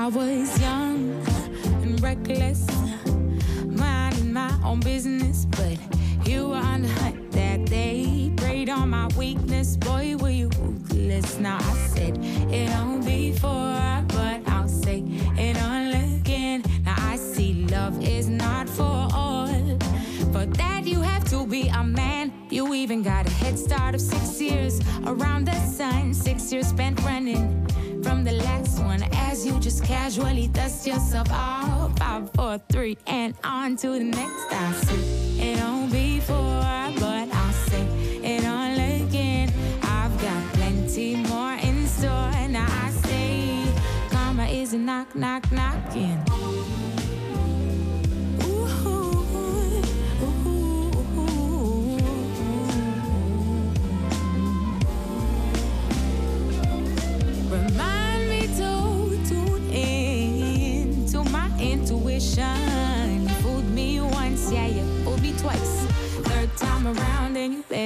I was young and reckless, minding my own business, but you were on the hunt that day. Preyed on my weakness, boy, were you ruthless. Now I said it on before, but I'll say it all again. Now I see love is not for all. For that, you have to be a man. You even got a head start of six years around the sun, six years spent running one as you just casually dust yourself off. Five, four, three, and on to the next. I see it on before, but I'll say it all again. I've got plenty more in store, and I say karma is a knock, knock, knocking.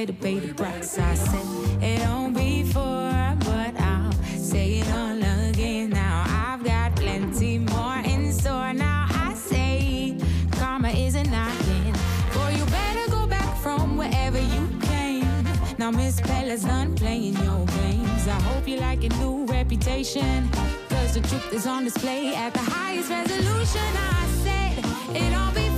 To pay the price. I said it on before, but I'll say it all again now. I've got plenty more in store. Now I say karma isn't knocking. Boy, you better go back from wherever you came. Now Miss Bella's done playing your games. I hope you like a new reputation. Cause the truth is on display at the highest resolution. I said it all before,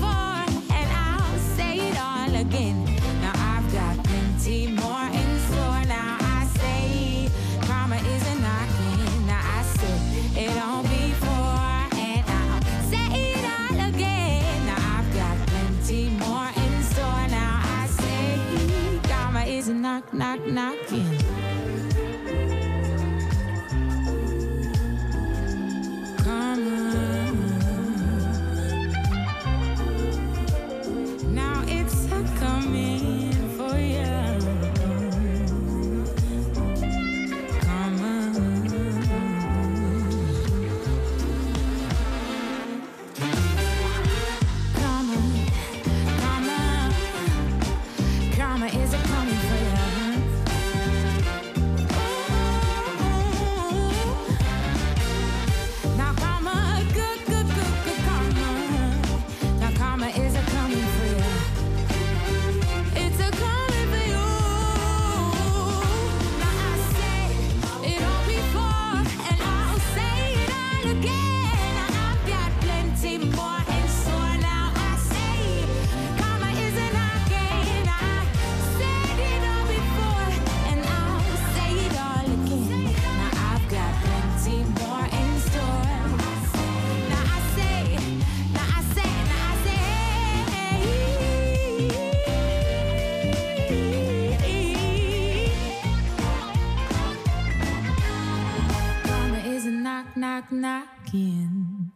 knock knocking.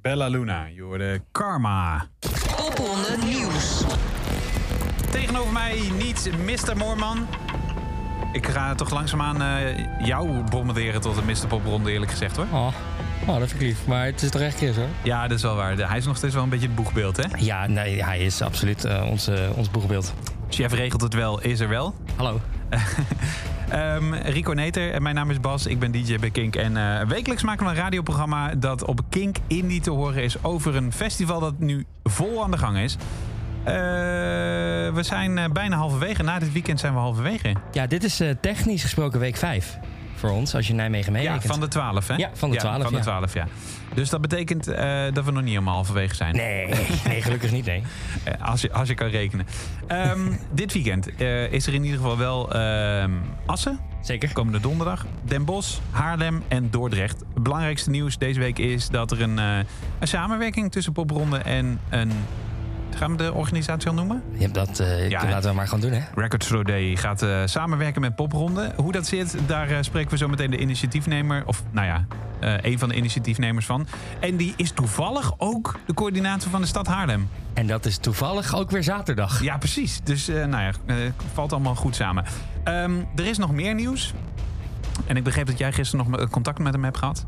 Bella Luna, je hoorde Karma. Popronde Nieuws. Tegenover mij niet Mr. Moorman. Ik ga toch langzaamaan eh jou bombarderen tot de Mr. Popronde, eerlijk gezegd hoor. Oh. oh, dat vind ik lief. Maar het is toch echt Chris hoor? Ja, dat is wel waar. Hij is nog steeds wel een beetje het boegbeeld, hè? Ja, nee, hij is absoluut eh, ons, eh, ons boegbeeld. Chef regelt het wel, is er wel. Hallo. Ehm, Rico Neter, en mijn naam is Bas, ik ben DJ bij Kink. En eh, wekelijks maken we een radioprogramma dat op Kink Indie te horen is... over een festival dat nu vol aan de gang is. Eh, we zijn eh, bijna halverwege. Na dit weekend zijn we halverwege. Ja, dit is eh, technisch gesproken week 5 voor ons, als je Nijmegen Ja, meerekent. van de 12, hè? Ja, van de 12, van de ja. 12, ja. Dus dat betekent eh, dat we nog niet helemaal halverwege zijn. Nee, nee, gelukkig niet, nee. Eh, als, je, als je kan rekenen. Ehm, dit weekend eh, is er in ieder geval wel ehm, Assen. Zeker. Komende donderdag. Den Bosch, Haarlem en Dordrecht. Het belangrijkste nieuws deze week is dat er een, een samenwerking tussen Popronde en een... Gaan we de organisatie al noemen? Ja, dat eh, Ja, laten we maar gewoon doen, hè? Records for Day gaat eh, samenwerken met Popronde. Hoe dat zit, daar eh, spreken we zo meteen de initiatiefnemer... of nou ja, een van de initiatiefnemers van. En die is toevallig ook de coördinator van de stad Haarlem. En dat is toevallig ook weer zaterdag. Ja, precies. Dus nou ja, valt allemaal goed samen. Ehm, er is nog meer nieuws. En ik begreep dat jij gisteren nog contact met hem hebt gehad.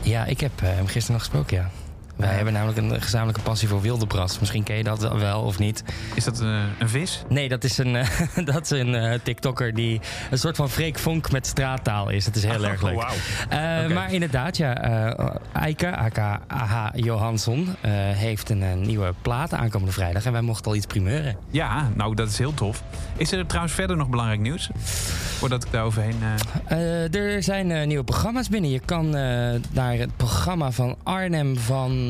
Ja, ik heb hem gisteren nog gesproken, ja. Wij hebben namelijk een gezamenlijke passie voor wildebras. Misschien ken je dat wel of niet. Is dat eh, een vis? Nee, dat is een, eh, dat is een eh, TikToker die een soort van Freek Vonk met straattaal is. Het is heel erg leuk. Oh. Eh, Oké. Maar inderdaad, ja, Eike, aka AH Johansson, heeft een, nieuwe plaat aankomende vrijdag. En wij mochten al iets primeuren. Ja, nou dat is heel tof. Is er trouwens verder nog belangrijk nieuws? Voordat ik daar overheen... er zijn nieuwe programma's binnen. Je kan naar het programma van Arnhem, van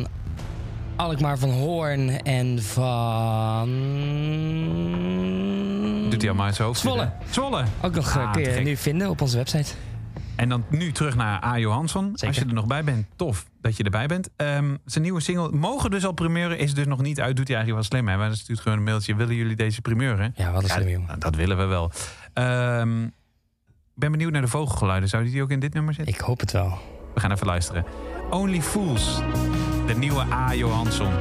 Alkmaar van Hoorn en van... Doet hij allemaal in zijn hoofd Zwolle. zitten. Zwolle. Ook nog eh, Ah, kun te je nu vinden op onze website. En dan nu terug naar A. Johansson. Zeker. Als je er nog bij bent, tof dat je erbij bent. Ehm, zijn nieuwe single, mogen dus al primeuren, is dus nog niet uit. Doet hij eigenlijk wel slim, hè? Maar stuurt gewoon een mailtje. Willen jullie deze primeuren? Ja, wat een slim Ja, jongen. dat willen we wel. Ehm, ik ben benieuwd naar de vogelgeluiden. Zou die ook in dit nummer zitten? Ik hoop het wel. We gaan even luisteren. Only Fools. De nieuwe A. Johansson.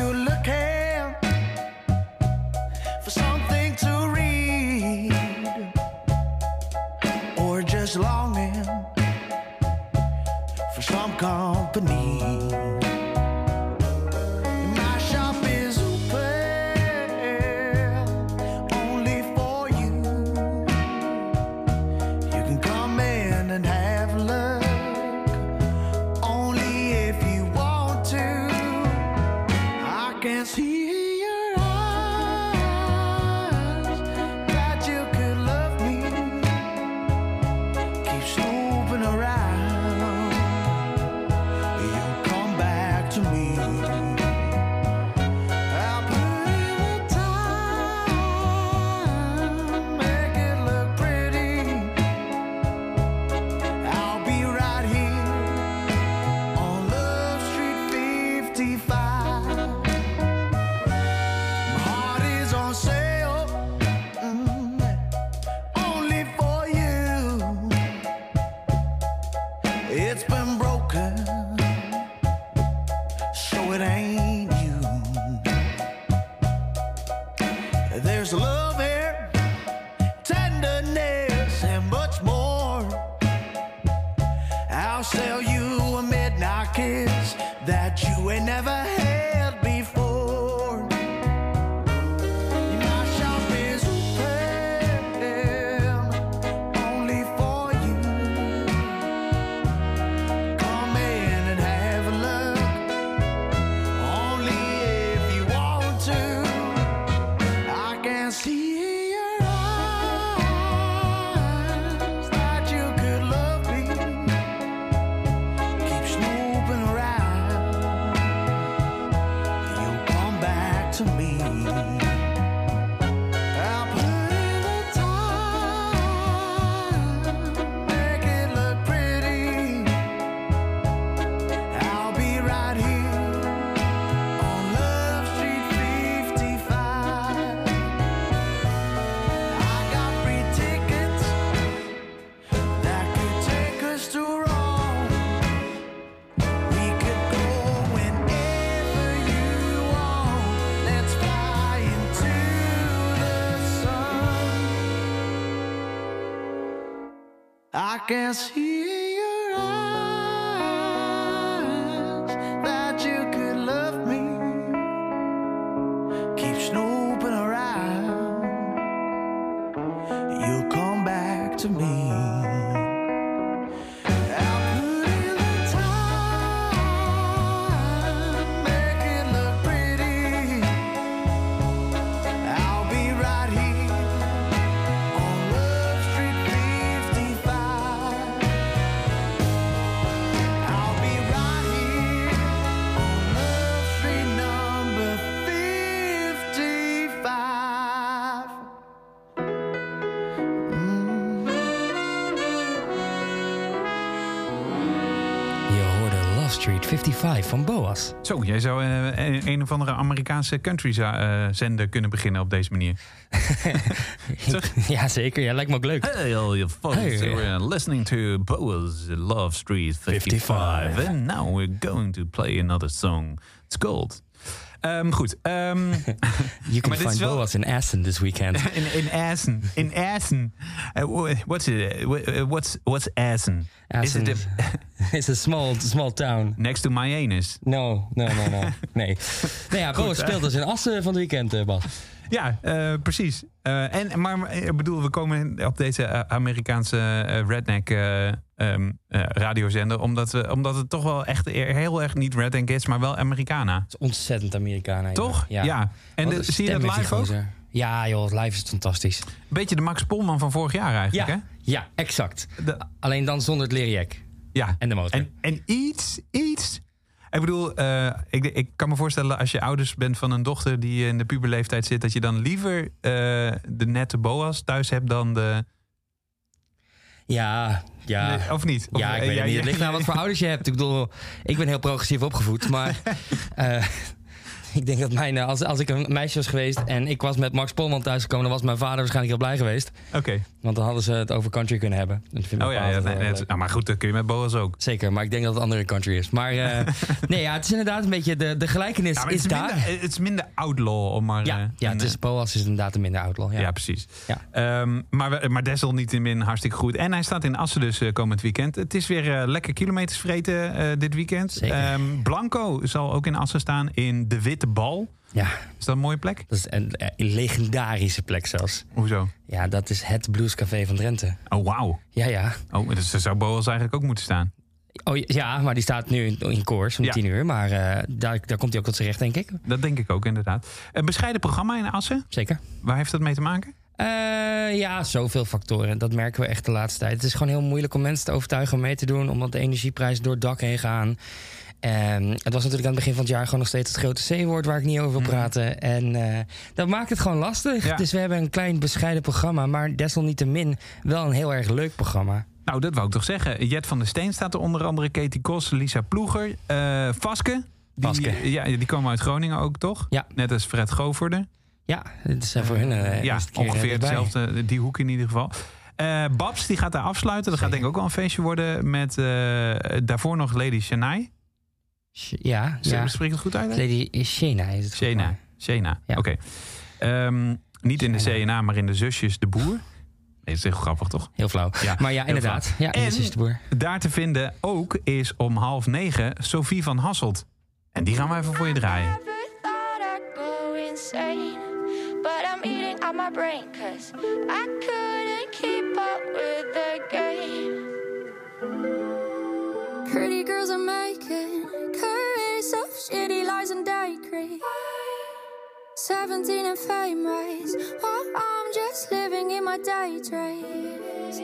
You looking for something to read? Or just longing for some company? I can van Boas. Zo, jij zou eh, een, een of andere Amerikaanse country za- eh, zender kunnen beginnen op deze manier. ja, zeker. Ja, lijkt me ook leuk. Hey, all you folks, Hey. we're listening to Boa's Love Street 55. 55. And now we're going to play another song. It's called. Ehm, goed. ehm, You can is find wel- Boas in Aston this weekend. in, in Assen. In Assen. Uh, wha- what's it? wha- What's what's Assen? Is Aston it a- It's a small, small town. next to my anus? No, no, no, no. Nee. Nee, ja, Boas speelt dus in Assen van het weekend, eh, Bas. Ja, eh, precies. Eh, en, maar ik bedoel, we komen op deze eh, Amerikaanse eh, redneck eh, ehm, eh, radiozender. Omdat, we, omdat het toch wel echt e- heel erg niet redneck is, maar wel Americana. Het is ontzettend Americana. ja. Toch? Ja. En de- zie je dat live ook? Ja, joh, live is het fantastisch. Beetje de Max Polman van vorig jaar eigenlijk, Ja, hè? ja, exact. De- Alleen dan zonder het liriek. ja. En de motor. En, en iets, iets Ik bedoel, eh, ik, ik kan me voorstellen als je ouders bent van een dochter die in de puberleeftijd zit, dat je dan liever eh, de nette boas thuis hebt dan de. Ja, ja. Nee, of niet? Of, ja, ik weet niet. Het ligt aan wat voor ouders je hebt. Ik bedoel, ik ben heel progressief opgevoed, maar eh, ik denk dat mijn, eh, als, als ik een meisje was geweest en ik was met Max Polman thuisgekomen, dan was mijn vader waarschijnlijk heel blij geweest. Oké. Want dan hadden ze het over country kunnen hebben. Dat vind ik Oh ja, ja nee, nee, nou, maar goed, dat kun je met boas ook. Zeker, maar ik denk dat het andere country is. Maar eh, nee, ja, het is inderdaad een beetje, de, de gelijkenis Ja, is daar. minder, het is minder outlaw om maar. ja, eh, ja, het is, Boas is inderdaad een minder outlaw. Ja, Ja. precies. Ja. Ehm, maar, maar desalniettemin hartstikke goed. En hij staat in Assen dus komend weekend. Het is weer lekker kilometers vreten dit weekend. Zeker. Ehm, Blanco zal ook in Assen staan in de Witte Bal. ja, Is dat een mooie plek? dat is een, eh, legendarische plek zelfs. Hoezo? Ja, dat is het Bluescafé van Drenthe. Oh, wauw. Ja, ja. Oh, dus daar zou Boas eigenlijk ook moeten staan. Oh ja, maar die staat nu in, in koers om Ja. tien uur. Maar eh, daar, daar komt hij ook tot zijn recht, denk ik. Dat denk ik ook inderdaad. Een bescheiden programma in Assen. Zeker. Waar heeft dat mee te maken? Eh, ja, zoveel factoren. Dat merken we echt de laatste tijd. Het is gewoon heel moeilijk om mensen te overtuigen om mee te doen. Omdat de energieprijzen door het dak heen gaan. En het was natuurlijk aan het begin van het jaar gewoon nog steeds het grote C-woord waar ik niet over wil praten. En eh, dat maakt het gewoon lastig. Ja. Dus we hebben een klein bescheiden programma. Maar desalniettemin wel een heel erg leuk programma. Nou, dat wou ik toch zeggen. Jet van der Steen staat er onder andere. Katie Kos, Lisa Ploeger. eh Vaske. Die. Ja, die komen uit Groningen ook, toch? Ja. Net als Fred Goverde. Ja, het is voor hun eh, ja, ongeveer hetzelfde. Die hoek in ieder geval. Babs, die gaat daar afsluiten. Dat gaat denk ik ook wel een feestje worden. Met daarvoor nog Lady Shanai. Ja, ja. Spreek ik het goed uit? hè? Lady Shena is het. Shena. Shena, Ja. oké. Ehm, niet in de. CNA, maar in de Zusjes de Boer. Nee, dat is heel grappig, toch? Heel flauw. Ja, maar ja, inderdaad. Ja, En- en is de boer. Daar te vinden ook is om half negen Sophie van Hasselt. En die gaan we even voor je draaien. Never thought I'd go insane, but I'm eating out my brain cause I couldn't keep up with the game. Pretty girls are making shitty lies and day creep. 17 and famous, while oh, I'm just living in my daydreams.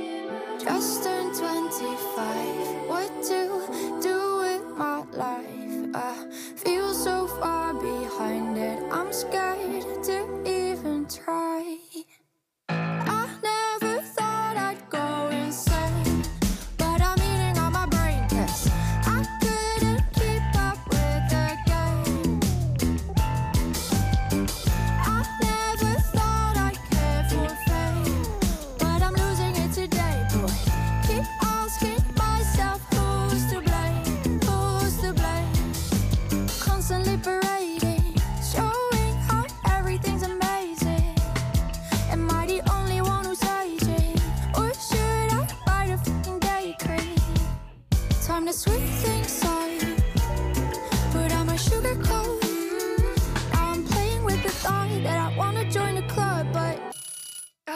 Just turned 25, what to do with my life? I feel so far behind it, I'm scared to even try.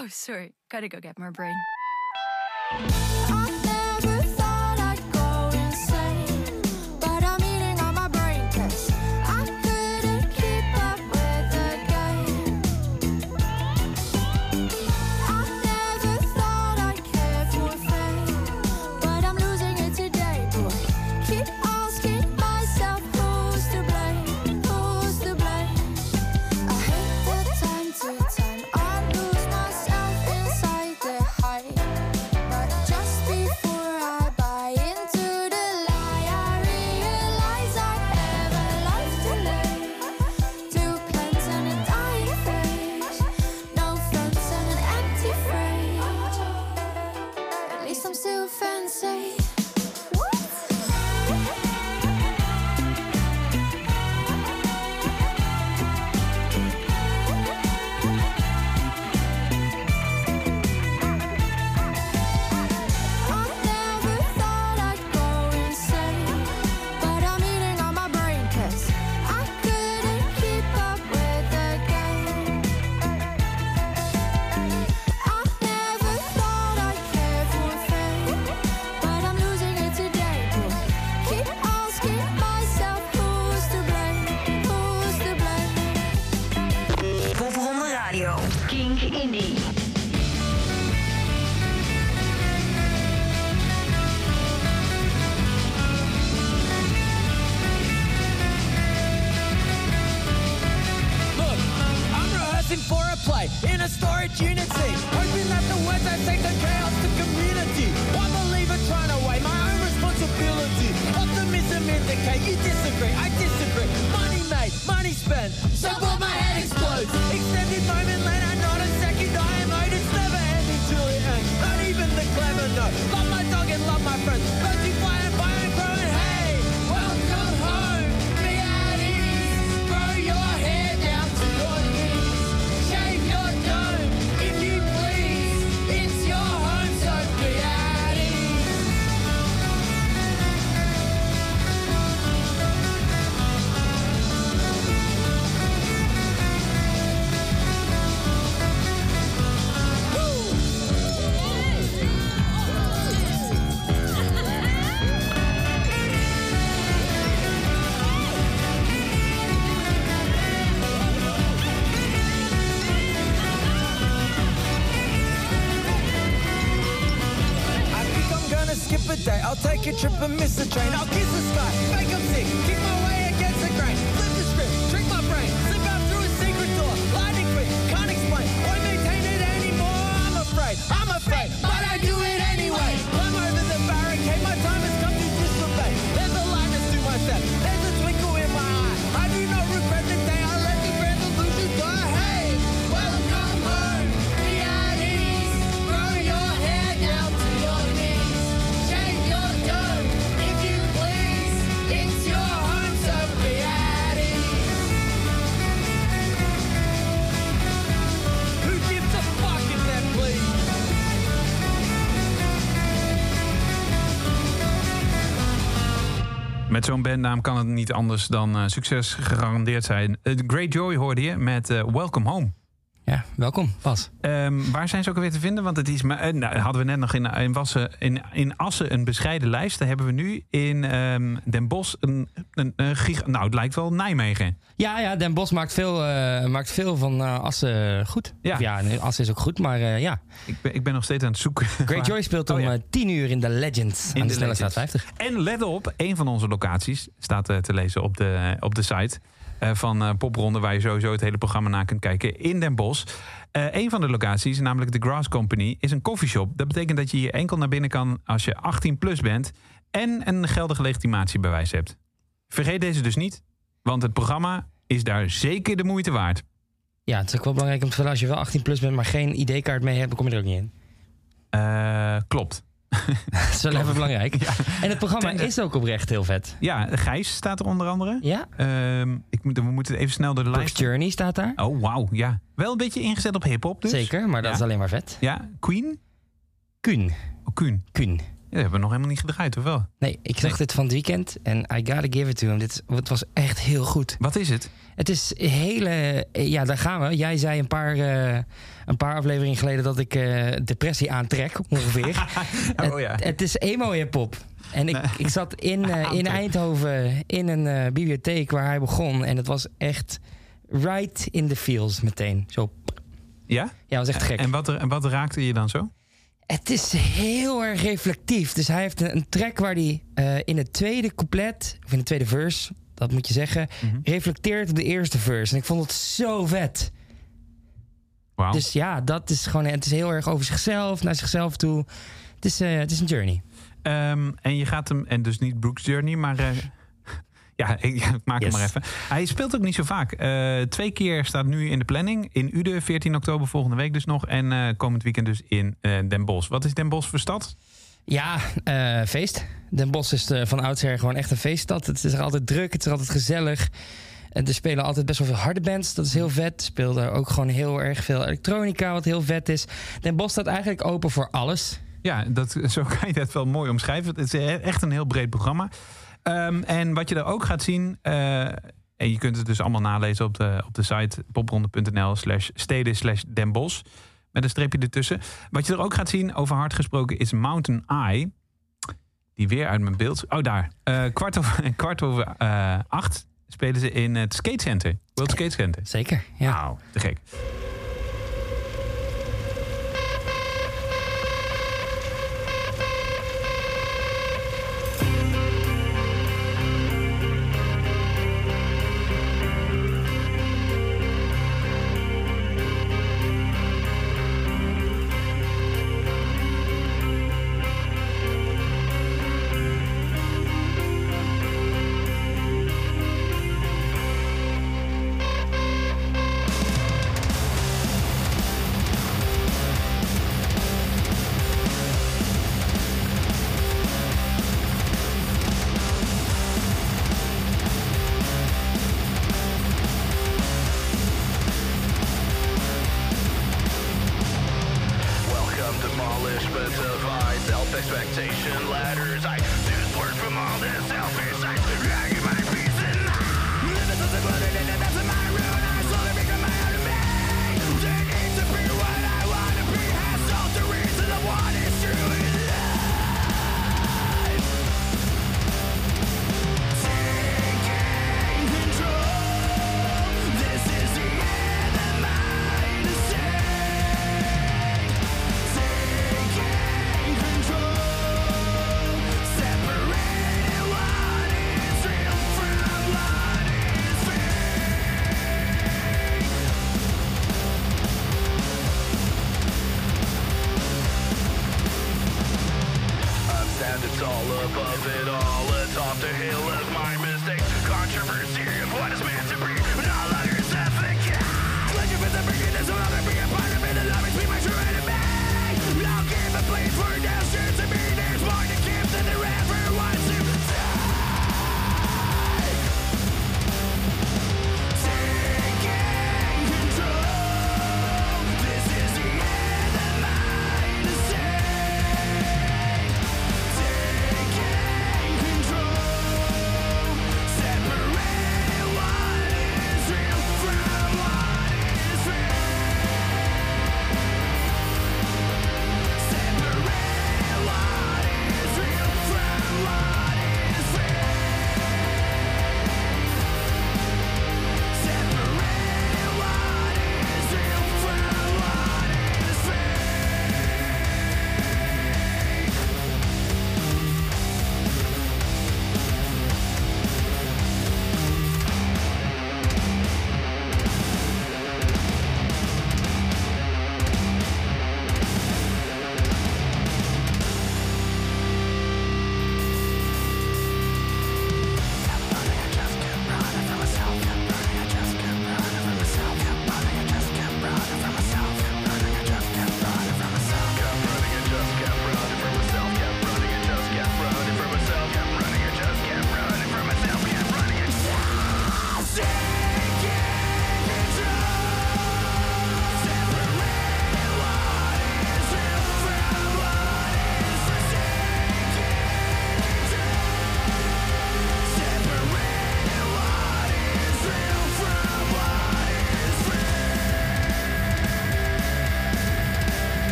Oh, sorry. Gotta go get more brain. Zo'n bandnaam kan het niet anders dan eh, succes gegarandeerd zijn. Eh, Great Joy hoorde je met eh, Welcome Home. Ja, welkom, Bas. Ehm, waar zijn ze ook alweer te vinden? Want het is maar, eh, nou, hadden we net nog in, in, Wassen, in, in Assen een bescheiden lijst. Daar hebben we nu in ehm, Den Bosch een, een, een gig- Nou, het lijkt wel Nijmegen. Ja, ja, Den Bosch maakt veel, eh, maakt veel van eh, Assen goed. Ja. Of ja, nee, Assen is ook goed, maar eh, ja. Ik ben, ik ben nog steeds aan het zoeken. Great Joy speelt Oh, om ja. eh, 10 uur in de Legends In aan de de Snelle Legends. Staat 50. En let op, een van onze locaties staat eh, te lezen op de, op de site eh, van eh, Popronde, waar je sowieso het hele programma na kunt kijken in Den Bosch. Eh een van de locaties, namelijk de Grass Company, is een coffeeshop. Dat betekent dat je hier enkel naar binnen kan als je 18 plus bent en een geldig legitimatiebewijs hebt. Vergeet deze dus niet, want het programma is daar zeker de moeite waard. Ja, het is ook wel belangrijk om te vertellen, als je wel 18 plus bent, maar geen ID-kaart mee hebt, dan kom je er ook niet in. Eh, klopt. Dat is wel even belangrijk. Ja. En het programma is ook oprecht heel vet. Ja, Gijs staat er onder andere. Ja, Ehm, ik moet, we moeten even snel door de Brooks lijst. Journey staat daar. Oh, wauw, ja. Wel een beetje ingezet op hip-hop, dus. Zeker, maar dat Ja. is alleen maar vet. Ja, Queen? Kuhn. Oh, Kuhn. Kuhn. Ja, hebben we nog helemaal niet gedraaid, of wel? Nee, ik zag Nee. dit van het weekend en I gotta give it to him. Dit het was echt heel goed. Wat is het? Het is hele... Ja, daar gaan we. Jij zei een paar, eh, een paar afleveringen geleden dat ik eh, depressie aantrek, ongeveer. Oh ja. het, het is emo-hip-hop. En ik, ik zat in, eh, in. Eindhoven in een eh, bibliotheek waar hij begon. En het was echt right in the feels meteen. Zo. Ja? Ja, was echt gek. En wat, en wat raakte je dan zo? Het is heel erg reflectief. Dus hij heeft een, een track waar hij eh, in het tweede couplet, of in de tweede verse, dat moet je zeggen, Mhm. reflecteert op de eerste verse. En ik vond het zo vet. Wauw. Dus ja, dat is gewoon, het is heel erg over zichzelf, naar zichzelf toe. Het is, eh, het is een journey. Ehm, en je gaat hem, en dus niet Brooks Journey, maar... eh, ja, ik, ja, maak Yes. hem maar even. Hij speelt ook niet zo vaak. Eh, twee keer staat nu in de planning. In Ude, 14 oktober volgende week dus nog. En eh, komend weekend dus in eh, Den Bosch. Wat is Den Bosch voor stad? Ja, feest. Den Bosch is van oudsher gewoon echt een feeststad. Het is er altijd druk, het is er altijd gezellig. En er spelen altijd best wel veel harde bands. Dat is heel vet. Er speelde ook gewoon heel erg veel elektronica, wat heel vet is. Den Bosch staat eigenlijk open voor alles. Ja, dat, zo kan je dat wel mooi omschrijven. Het is e- echt een heel breed programma. Ehm, en wat je er ook gaat zien... eh, en je kunt het dus allemaal nalezen op de, op de site popronde.nl slash steden slash Den Bosch. Met een streepje ertussen. Wat je er ook gaat zien, over hard gesproken, is Mountain Eye. Die weer uit mijn beeld... Oh, daar. Eh, kwart over, kwart over eh, acht spelen ze in het Skate Center. World Skate Center. Zeker, ja. Wauw, te gek.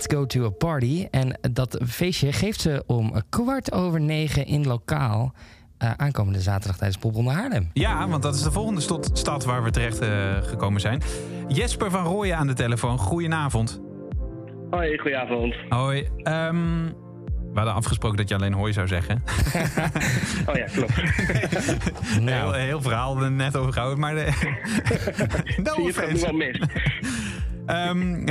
Let's Go to a Party. En dat feestje geeft ze om kwart over negen in lokaal. eh, aankomende zaterdag tijdens Popronde Haarlem. Ja, want dat is de volgende stot- stad waar we terecht eh, gekomen zijn. Jesper van Rooyen aan de telefoon. Goedenavond. Hoi, goedenavond. Hoi. ehm, we hadden afgesproken dat je alleen hoi zou zeggen. Oh ja, klopt. Heel, heel verhaal er net over gehouden, maar... De, no Zie je het wel mis. Ehm,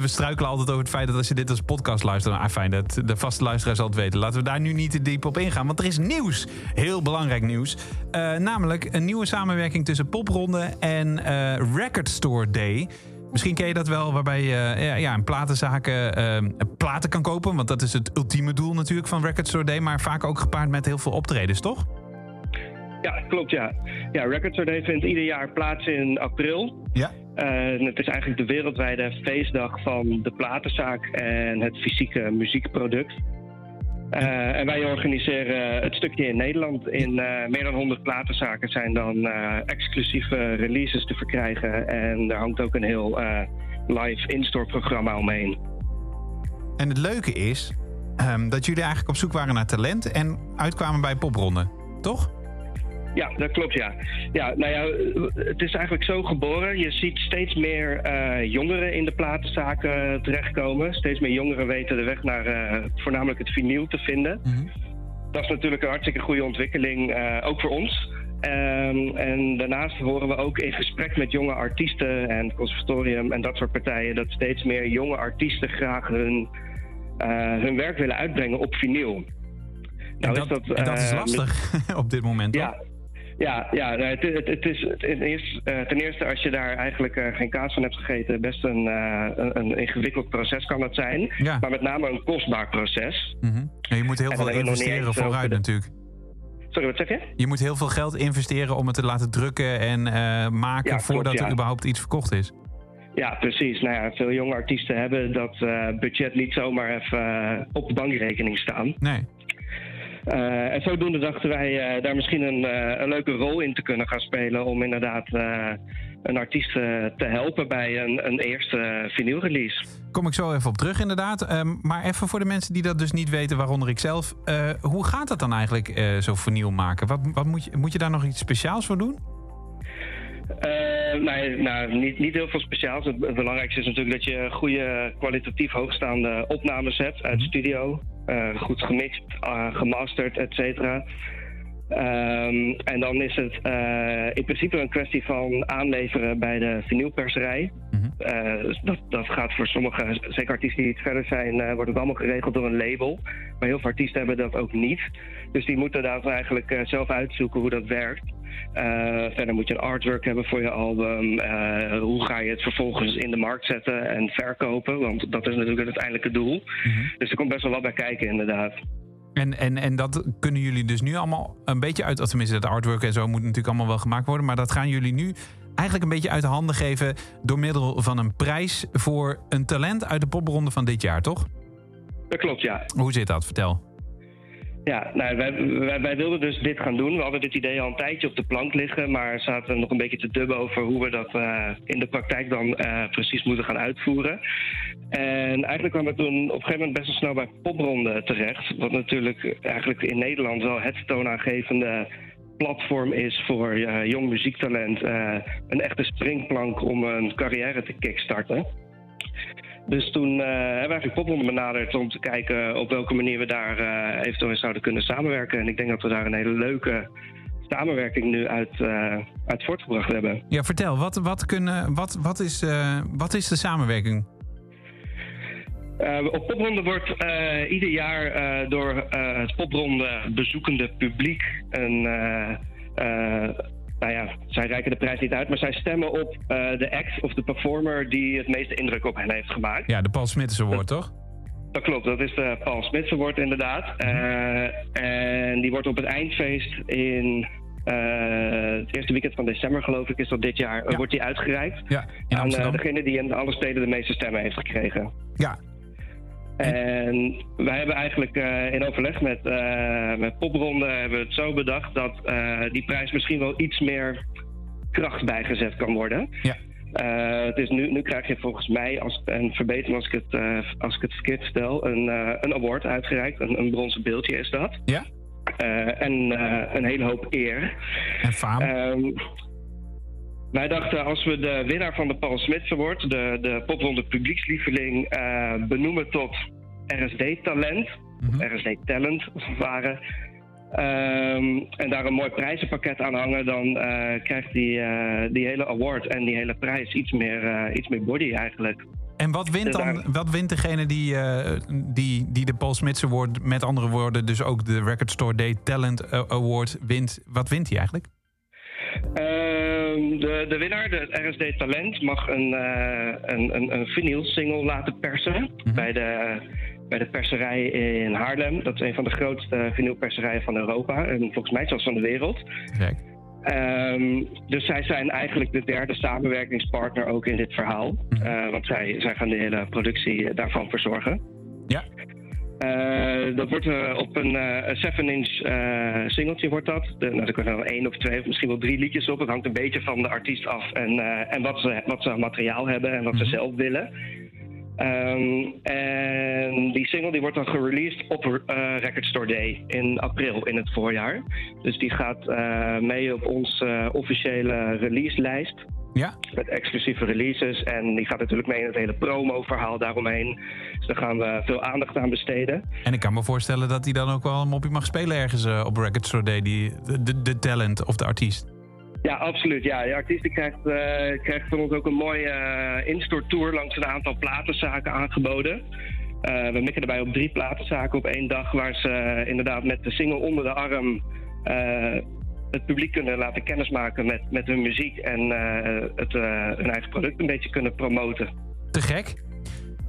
we, struikelen altijd over het feit dat als je dit als podcast luistert... Ah, fijn, dat de vaste luisteraar zal het weten. Laten we daar nu niet te diep op ingaan, want er is nieuws. Heel belangrijk nieuws. Eh, namelijk een nieuwe samenwerking tussen Popronde en eh, Record Store Day... Misschien ken je dat wel, waarbij je ja, ja, in platenzaken eh, platen kan kopen. Want dat is het ultieme doel natuurlijk van Record Store Day. Maar vaak ook gepaard met heel veel optredens, toch? Ja, klopt ja. Ja, Record Store Day vindt ieder jaar plaats in april. Ja. Eh, het is eigenlijk de wereldwijde feestdag van de platenzaak en het fysieke muziekproduct. Eh, en wij organiseren het stukje in Nederland. In eh, meer dan 100 platenzaken zijn dan eh, exclusieve releases te verkrijgen. En er hangt ook een heel live in-store programma omheen. En het leuke is ehm, dat jullie eigenlijk op zoek waren naar talent... en uitkwamen bij Popronde, toch? Ja, dat klopt, ja. Ja, nou ja, het is eigenlijk zo geboren. Je ziet steeds meer eh, jongeren in de platenzaken terechtkomen. Steeds meer jongeren weten de weg naar eh, voornamelijk het vinyl te vinden. Dat is natuurlijk een hartstikke goede ontwikkeling, eh, ook voor ons. Ehm, en daarnaast horen we ook in gesprek met jonge artiesten en conservatorium en dat soort partijen... dat steeds meer jonge artiesten graag hun, hun werk willen uitbrengen op vinyl. En Nou dat, is dat, en dat is lastig op dit moment, ja, ja, ja het, het, het is ten eerste, eh, ten eerste als je daar eigenlijk eh, geen kaas van hebt gegeten, best een, eh, een, een ingewikkeld proces kan dat zijn. Ja. Maar met name een kostbaar proces. Mhm. En je moet heel En veel investeren vooruit de- natuurlijk. Sorry, wat zeg je? Je moet heel veel geld investeren om het te laten drukken en maken... Ja, klopt, voordat er überhaupt iets verkocht is. Ja, precies. Nou ja, veel jonge artiesten hebben dat budget niet zomaar even op de bankrekening staan. Nee. Eh, en zodoende dachten wij eh, daar misschien een, eh, een leuke rol in te kunnen gaan spelen om inderdaad een artiest te helpen bij een, een eerste vinylrelease. Kom ik zo even op terug inderdaad. Ehm, maar even voor de mensen die dat dus niet weten, waaronder ik zelf. hoe gaat dat dan eigenlijk, zo vernieuw maken? Wat, wat moet, je, moet je daar nog iets speciaals voor doen? Nee, nou, niet, niet heel veel speciaals. Het, het belangrijkste is natuurlijk dat je goede, kwalitatief hoogstaande opnames hebt uit studio. Eh, goed gemixt, eh, gemasterd, et cetera. Ehm, en dan is het eh, in principe een kwestie van aanleveren bij de vinylperserij. Dus dat, dat gaat voor sommige, zeker artiesten die iets verder zijn, wordt het allemaal geregeld door een label. Maar heel veel artiesten hebben dat ook niet. Dus die moeten daar eigenlijk zelf uitzoeken hoe dat werkt. Eh, verder moet je een artwork hebben voor je album. Eh, hoe ga je het vervolgens in de markt zetten en verkopen? Want dat is natuurlijk het uiteindelijke doel. Dus er komt best wel wat bij kijken, inderdaad. En, en, en dat kunnen jullie dus nu allemaal een beetje uit... Tenminste, het artwork en zo moet natuurlijk allemaal wel gemaakt worden. Maar dat gaan jullie nu eigenlijk een beetje uit de handen geven... door middel van een prijs voor een talent uit de popronde van dit jaar, toch? Dat klopt, ja. Hoe zit dat? Vertel. Ja, nou, wij, wij, wilden dus dit gaan doen. We hadden dit idee al een tijdje op de plank liggen, maar zaten nog een beetje te dubben over hoe we dat eh, in de praktijk dan eh, precies moeten gaan uitvoeren. En eigenlijk kwamen we toen op een gegeven moment best wel snel bij Popronde terecht. Wat natuurlijk eigenlijk in Nederland wel het toonaangevende platform is voor eh, jong muziektalent. een echte springplank om een carrière te kickstarten. Dus toen eh, hebben we eigenlijk Popronde benaderd om te kijken op welke manier we daar eh, eventueel in zouden kunnen samenwerken. En ik denk dat we daar een hele leuke samenwerking nu uit, eh, uit voortgebracht hebben. Ja, vertel. Wat, wat, kunnen, wat, wat, is, wat is de samenwerking? Op Popronde wordt ieder jaar door het Popronde bezoekende publiek een. Nou ja, zij reiken de prijs niet uit, maar zij stemmen op eh, de act of de performer die het meeste indruk op hen heeft gemaakt. Ja, de Paul Smits Award, toch? Dat klopt, dat is de Paul Smits Award inderdaad. Eh, en die wordt op het eindfeest in eh, het eerste weekend van december, geloof ik, is dat dit jaar, wordt die uitgereikt. Ja, in aan eh, degene die in alle steden de meeste stemmen heeft gekregen. Ja. En wij hebben eigenlijk eh, in overleg met, eh met Popronde hebben we het zo bedacht dat eh, die prijs misschien wel iets meer kracht bijgezet kan worden. Ja. Het is nu, nu krijg je volgens mij, als, en verbeter als ik het, als ik het verkeerd stel, een, een award uitgereikt. Een, een bronzen beeldje is dat. Ja. En een hele hoop eer. En faam. Ehm, wij dachten als we de winnaar van de Paul Smits Award, de, de popronde publiekslieveling, eh, benoemen tot RSD-talent, RSD-talent als het ware, ehm, en daar een mooi prijzenpakket aan hangen, dan eh, krijgt die, eh, die hele award en die hele prijs iets meer, iets meer body eigenlijk. En wat wint Dus dan wat wint degene die, die, die de Paul Smits Award, met andere woorden, dus ook de Record Store Day Talent Award wint? Wat wint hij eigenlijk? De, de winnaar, de RSD Talent, mag een, eh een, een, een vinyl single laten persen bij, de, bij de perserij in Haarlem. Dat is een van de grootste vinylperserijen van Europa en volgens mij zelfs van de wereld. Kijk. Ehm, dus zij zijn eigenlijk de derde samenwerkingspartner ook in dit verhaal. Eh, want zij, zij gaan de hele productie daarvan verzorgen. Ja. Eh, dat wordt eh, op een eh, 7-inch eh singeltje wordt dat. De, nou, er kunnen wel één of twee of misschien wel drie liedjes op. Het hangt een beetje van de artiest af en, en wat, ze, wat ze aan materiaal hebben en wat ze zelf willen. Ehm, en die single die wordt dan gereleased op eh, Record Store Day in april in het voorjaar. Dus die gaat eh, mee op onze officiële releaselijst. Ja. Met exclusieve releases. En die gaat natuurlijk mee in het hele promo-verhaal daaromheen. Dus daar gaan we veel aandacht aan besteden. En ik kan me voorstellen dat hij dan ook wel een mopje mag spelen ergens eh, op Record Store Day, die, de talent of de artiest. Ja, absoluut. Ja, de artiest die krijgt, eh, krijgt van ons ook een mooie eh in-store tour langs een aantal platenzaken aangeboden. Eh, we mikken erbij op drie platenzaken op één dag, waar ze inderdaad met de single onder de arm het publiek kunnen laten kennismaken met, met hun muziek en het, hun eigen product een beetje kunnen promoten. Te gek.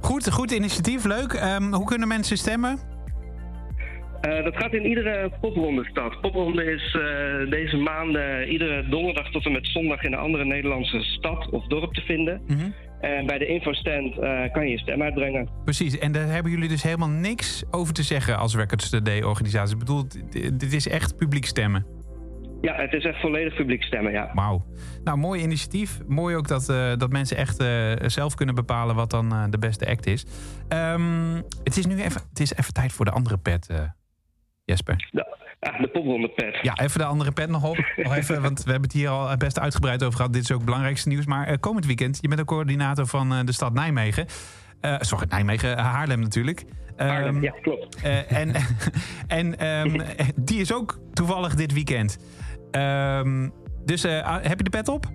Goed, goed initiatief, leuk. Ehm, hoe kunnen mensen stemmen? Eh, dat gaat in iedere popronde stad. Popronde is eh, deze maanden iedere donderdag tot en met zondag in een andere Nederlandse stad of dorp te vinden. En bij de infostand eh, kan je je stem uitbrengen. Precies, en daar hebben jullie dus helemaal niks over te zeggen als Records Day organisatie. Ik bedoel, dit is echt publiek stemmen. Ja, het is echt volledig publiek stemmen, ja. Wauw. Nou, mooi initiatief. Mooi ook dat, eh, dat mensen echt eh, zelf kunnen bepalen wat dan eh, de beste act is. Ehm, het is nu even, het is even tijd voor de andere pet, eh, Jesper. De, ah, de pet. Ja, even de andere pet nog op. Nog even, want we hebben het hier al best uitgebreid over gehad. Dit is ook het belangrijkste nieuws. Maar eh, komend weekend, je bent ook coördinator van eh, de stad Nijmegen. Eh, sorry, Nijmegen, Haarlem natuurlijk. Haarlem, Ehm, ja, klopt. en en ehm, die is ook toevallig dit weekend. Ehm, dus eh, heb je de pet op?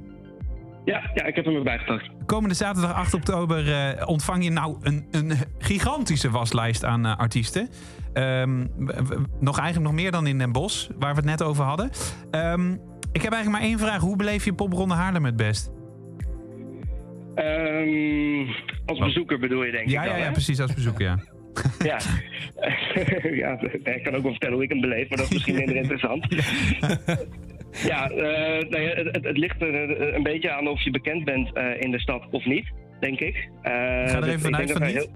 Ja, ja, ik heb hem erbij gepakt. Komende zaterdag 8 oktober ontvang je nou een, een gigantische waslijst aan artiesten. Ehm, nog eigenlijk nog meer dan in Den Bosch, waar we het net over hadden. Ehm, ik heb eigenlijk maar één vraag. Hoe beleef je Popronde Haarlem het best? Ehm, als bezoeker bedoel je, denk Ja, ik. ja, dan, ja, hè? precies als bezoeker, ja. Ja. ja, ik kan ook wel vertellen hoe ik hem beleef, maar dat is misschien minder interessant. Ja, eh, nou ja, het, het- ligt er een beetje aan of je bekend bent eh, in de stad of niet, denk ik. Eh, er dus even ik vanuit van niet. heel-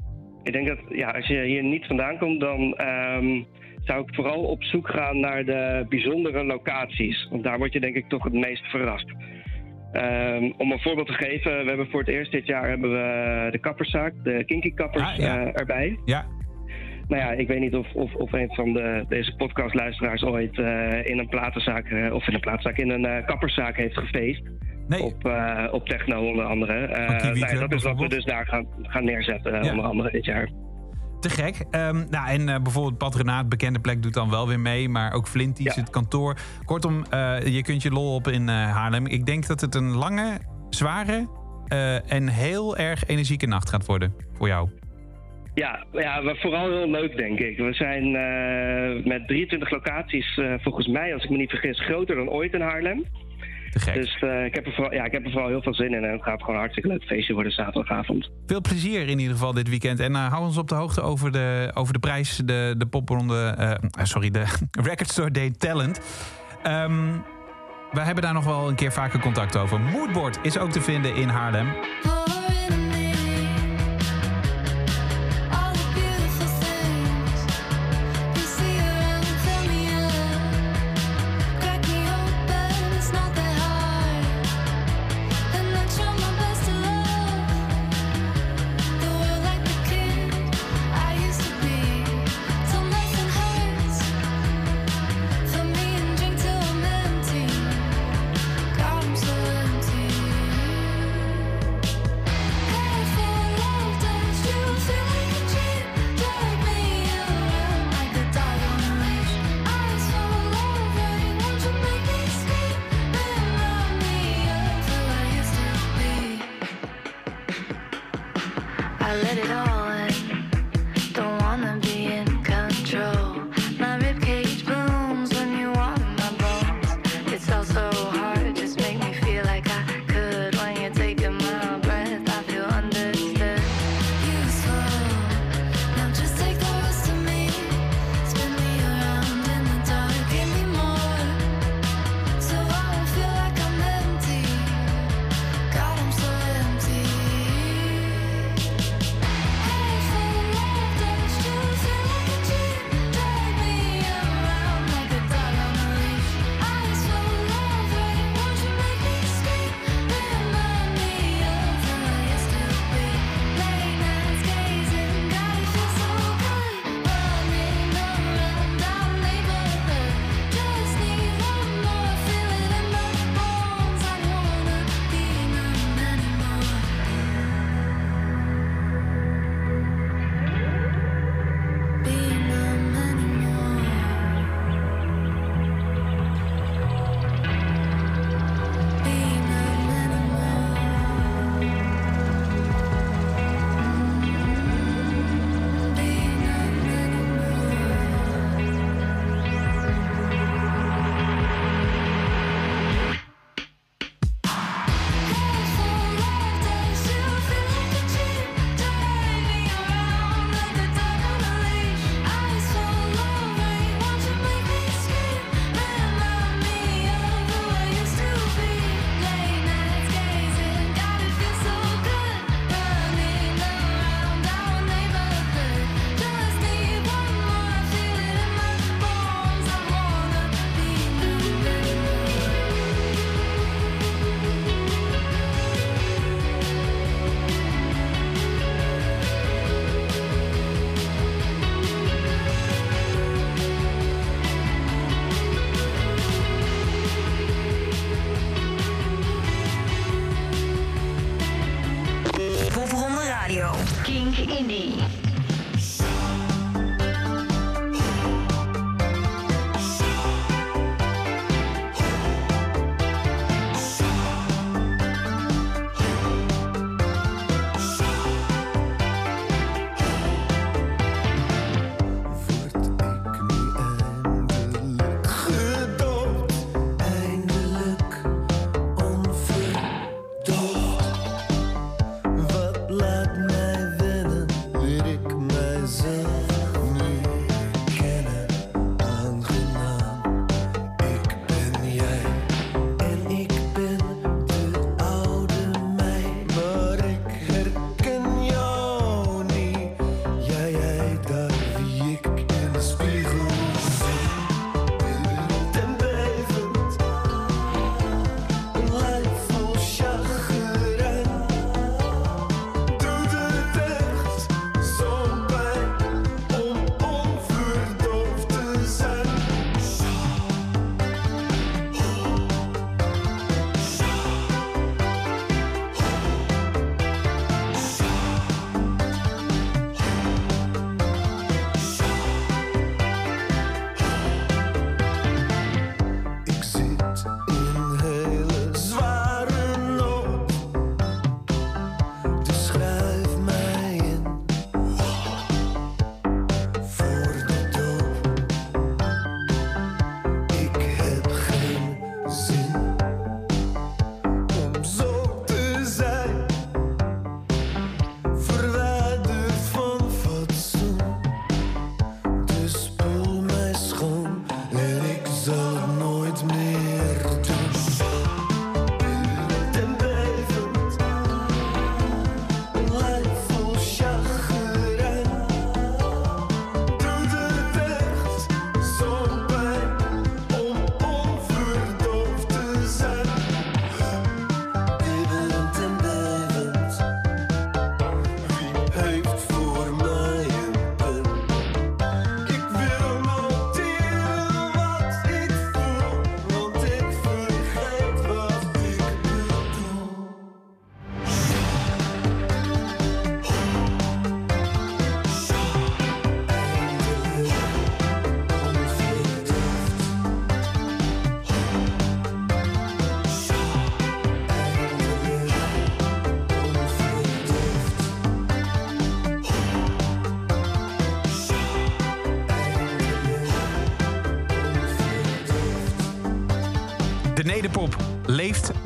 ik denk dat ja, als je hier niet vandaan komt, dan ehm, zou ik vooral op zoek gaan naar de bijzondere locaties. Want daar word je denk ik toch het meest verrast. Ehm, om een voorbeeld te geven, we hebben voor het eerst dit jaar hebben we de kapperszaak, de Kinky Kappers, Ah, ja. eh, erbij. Ja. Nou ja, ik weet niet of, of, of een van de, deze podcastluisteraars ooit eh, in een platenzaak, eh, of in een platenzaak, in een kapperszaak heeft gefeest. Nee. Op, eh, op techno onder andere. Eh, ja, dat is wat we dus daar gaan, gaan neerzetten, eh, Ja. onder andere dit jaar. Te gek. Ehm, nou, en eh, bijvoorbeeld Patronaat, bekende plek, doet dan wel weer mee. Maar ook Flinties, het kantoor. Kortom, je kunt je lol op in Haarlem. Ik denk dat het een lange, zware en heel erg energieke nacht gaat worden voor jou. Ja, ja, maar vooral heel leuk, denk ik. We zijn met 23 locaties, volgens mij, als ik me niet vergis, groter dan ooit in Haarlem. Te gek. Dus eh, ik, heb er vooral, ja, ik heb er vooral heel veel zin in. En het gaat gewoon een hartstikke leuk feestje worden zaterdagavond. Veel plezier in ieder geval dit weekend. En eh, hou ons op de hoogte over de, over de prijs, de, de popronde, eh, sorry, de Record Store Day Talent. Ehm we hebben daar nog wel een keer vaker contact over. Moodboard is ook te vinden in Haarlem.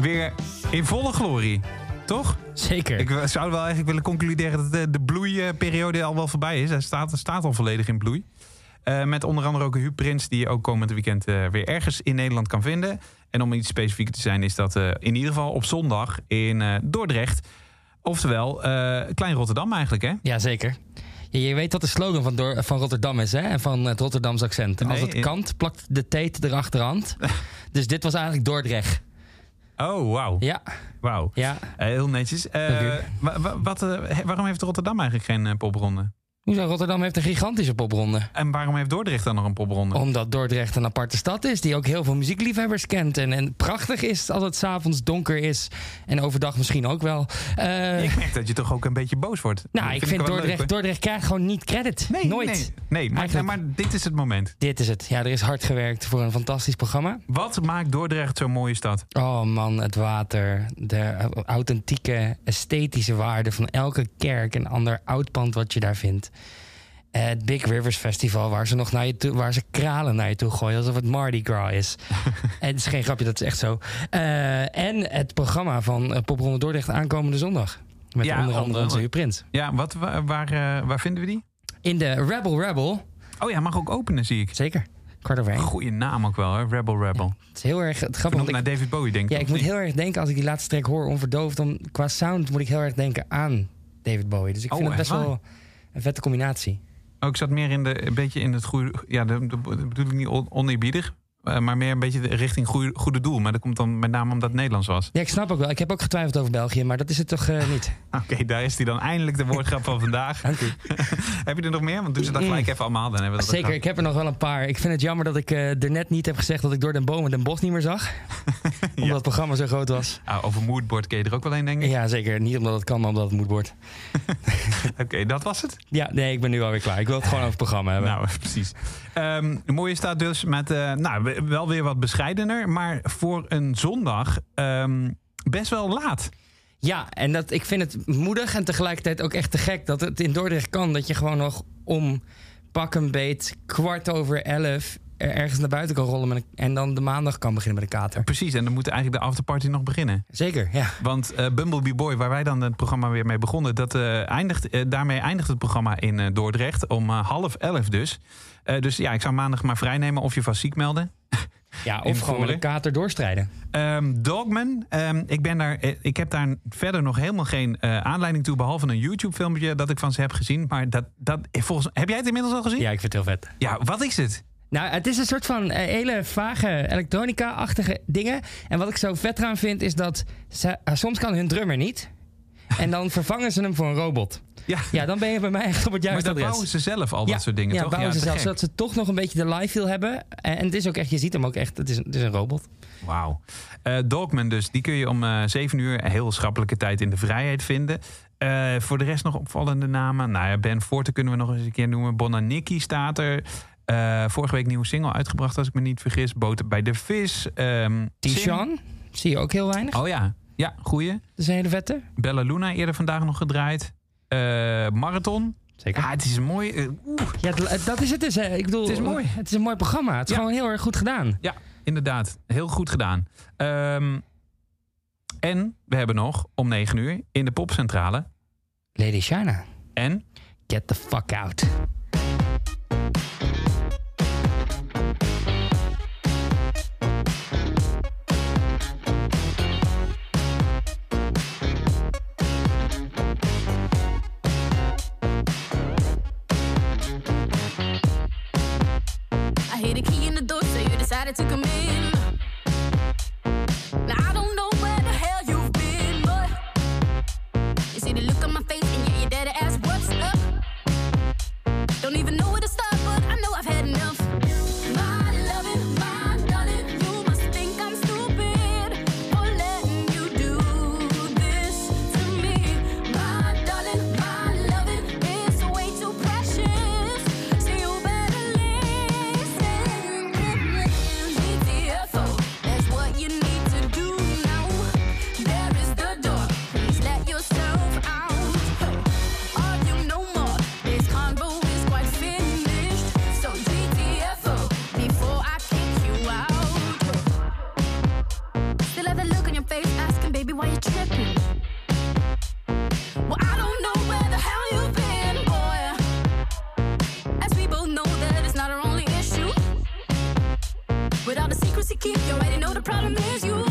Weer in volle glorie. Toch? Zeker. Ik w- zou wel eigenlijk willen concluderen dat de, de bloeiperiode al wel voorbij is. Hij staat, staat al volledig in bloei. Eh, met onder andere ook Huub Prins, die je ook komend weekend eh, weer ergens in Nederland kan vinden. En om iets specifieker te zijn, is dat eh, in ieder geval op zondag in eh, Dordrecht. Oftewel, eh, Klein Rotterdam eigenlijk, hè? Ja, zeker. Ja, je weet wat de slogan van, van Rotterdam is, hè? En van het Rotterdams accent. Als het eh. kant, plakt de teet erachterhand. dus dit was eigenlijk Dordrecht. Oh, wauw. Ja, Wauw. ja. Eh, heel netjes. Eh, wat, eh, waarom heeft Rotterdam eigenlijk geen popronde? Hoezo? Rotterdam heeft een gigantische popronde. En waarom heeft Dordrecht dan nog een popronde? Omdat Dordrecht een aparte stad is die ook heel veel muziekliefhebbers kent. En, en prachtig is als het s'avonds donker is. En overdag misschien ook wel. Eh, Ik merk dat je toch ook een beetje boos wordt. nou, Dat ik vind Dordrecht. Dordrecht krijgt gewoon niet credit. Nee, Nooit. Nee, nee maar, Eigenlijk- maar dit is het moment. Dit is het. Ja, er is hard gewerkt voor een fantastisch programma. Wat maakt Dordrecht zo'n mooie stad? Oh man, het water. De authentieke esthetische waarde van elke kerk en ander oud pand wat je daar vindt. Het Big Rivers Festival, waar ze nog naar je toe, waar ze kralen naar je toe gooien, alsof het Mardi Gras is. en het is geen grapje, dat is echt zo. Eh, en het programma van eh, Popronde Dordrecht aankomende zondag. Met Ja, onder andere onze Prins. Ja, wat, waar, waar, eh, waar vinden we die? In de Rebel Rebel. Oh ja, mag ook openen, zie ik. Zeker. Kwart over één. Goeie naam ook wel, hè? Rebel Rebel. Het is heel erg het grappig. Ik- naar David Bowie, denk. Ja, ik moet niet? heel erg denken als ik die laatste track hoor onverdoofd. Dan, qua sound moet ik heel erg denken aan David Bowie. Dus ik Oh, vind het best waar? wel een vette combinatie. Oh, ik zat meer in de, een beetje in het goede... Ja, dat bedoel ik niet on- oneerbiedig. Eh, maar meer een beetje de- richting goede, goede doel. Maar dat komt dan met name omdat het Nederlands was. Ja, ik snap ook wel. Ik heb ook getwijfeld over België, maar dat is het toch eh, niet. Oké, daar is hij dan eindelijk de woordgrap van vandaag. Dank u. Heb je er nog meer? Want doe ze dat gelijk even allemaal. Dan hebben we dat Zeker, ik heb er nog wel een paar. Ik vind het jammer dat ik eh, er net niet heb gezegd dat ik door den bomen den bos niet meer zag. Omdat het programma zo groot was. Ah, over moodboard ken je er ook wel een, denk ik. Ja, zeker. Niet omdat het kan, maar omdat het worden. Oké, dat was het. Ja, nee, ik ben nu alweer klaar. Ik wil het gewoon over het programma hebben. Nou, precies. Ehm de mooie staat dus met, nou, wel weer wat bescheidener, maar voor een zondag ehm, best wel laat. Ja, en dat, ik vind het moedig en tegelijkertijd ook echt te gek dat het in Dordrecht kan. Dat je gewoon nog om pak een beet kwart over elf er ergens naar buiten kan rollen. Een- en dan de maandag kan beginnen met een kater. Precies, en dan moet eigenlijk de afterparty nog beginnen. Zeker, ja. Want eh, Bumblebee Boy, waar wij dan het programma weer mee begonnen, dat, eh, eindigt, eh, daarmee eindigt het programma in Dordrecht om half elf dus. Eh, dus ja, ik zou maandag maar vrijnemen of je vast ziek melden. Ja, of gewoon met een kater doorstrijden. Ehm, Dogman, ehm, ik, ben daar, eh, ik heb daar verder nog helemaal geen eh, aanleiding toe, behalve een YouTube-filmpje dat ik van ze heb gezien. Maar dat, dat, volgens, heb jij het inmiddels al gezien? Ja, ik vind het heel vet. Ja, wat is het? Nou, het is een soort van hele vage elektronica-achtige dingen. En wat ik zo vet eraan vind, is dat ze, soms kan hun drummer niet. En dan vervangen ze hem voor een robot. Ja, Ja, dan ben je bij mij echt op het maar juiste dat adres. bouwen ze zelf al, ja, dat soort dingen, ja, toch? bouwen ze te zelf, gek. zodat ze toch nog een beetje de live feel hebben. En, en het is ook echt, je ziet hem ook echt, het is, een- het is een robot. Wauw. Eh, Dogman dus, die kun je om eh 7 uur, heel schappelijke tijd in de vrijheid vinden. Eh, voor de rest nog opvallende namen. Nou ja, Ben Forte kunnen we nog eens een keer noemen. Bonaniki staat er. Vorige week nieuwe single uitgebracht, als ik me niet vergis. Boten bij de vis. Ehm T-Sean, zie je ook heel weinig. Oh ja, ja, goeie. Dat is een hele vette. Bella Luna eerder vandaag nog gedraaid. Eh, Marathon. Zeker. Ja, het is een mooi. oeh. Ja, dat is het dus. hè. Ik bedoel, Het is mooi. Het is een mooi programma. Het is Ja. gewoon heel erg goed gedaan. Ja, inderdaad. Heel goed gedaan. Ehm, en we hebben nog om 9 uur in de popcentrale. Lady Shana, En get the fuck out. attitude All keep, you already know the problem is you.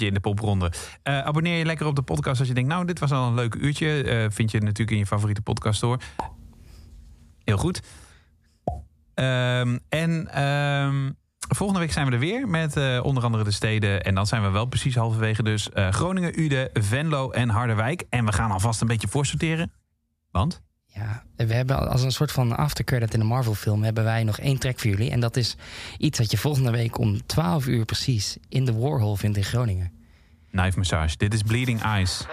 In de popronde. Eh, abonneer je lekker op de podcast als je denkt... nou, dit was al een leuk uurtje. Eh, vind je natuurlijk in je favoriete podcast hoor. Heel goed. Ehm, en ehm, volgende week zijn we er weer met eh, onder andere de steden. En dan zijn we wel precies halverwege dus Groningen, Uden, Venlo en Harderwijk. En we gaan alvast een beetje voorsorteren. Want? Ja, we hebben als een soort van aftercredit in de Marvel-film... hebben wij nog één track voor jullie. En dat is iets dat je volgende week om 12 uur precies... in de Warhol vindt in Groningen. Knife Massage. Dit is Bleeding Eyes.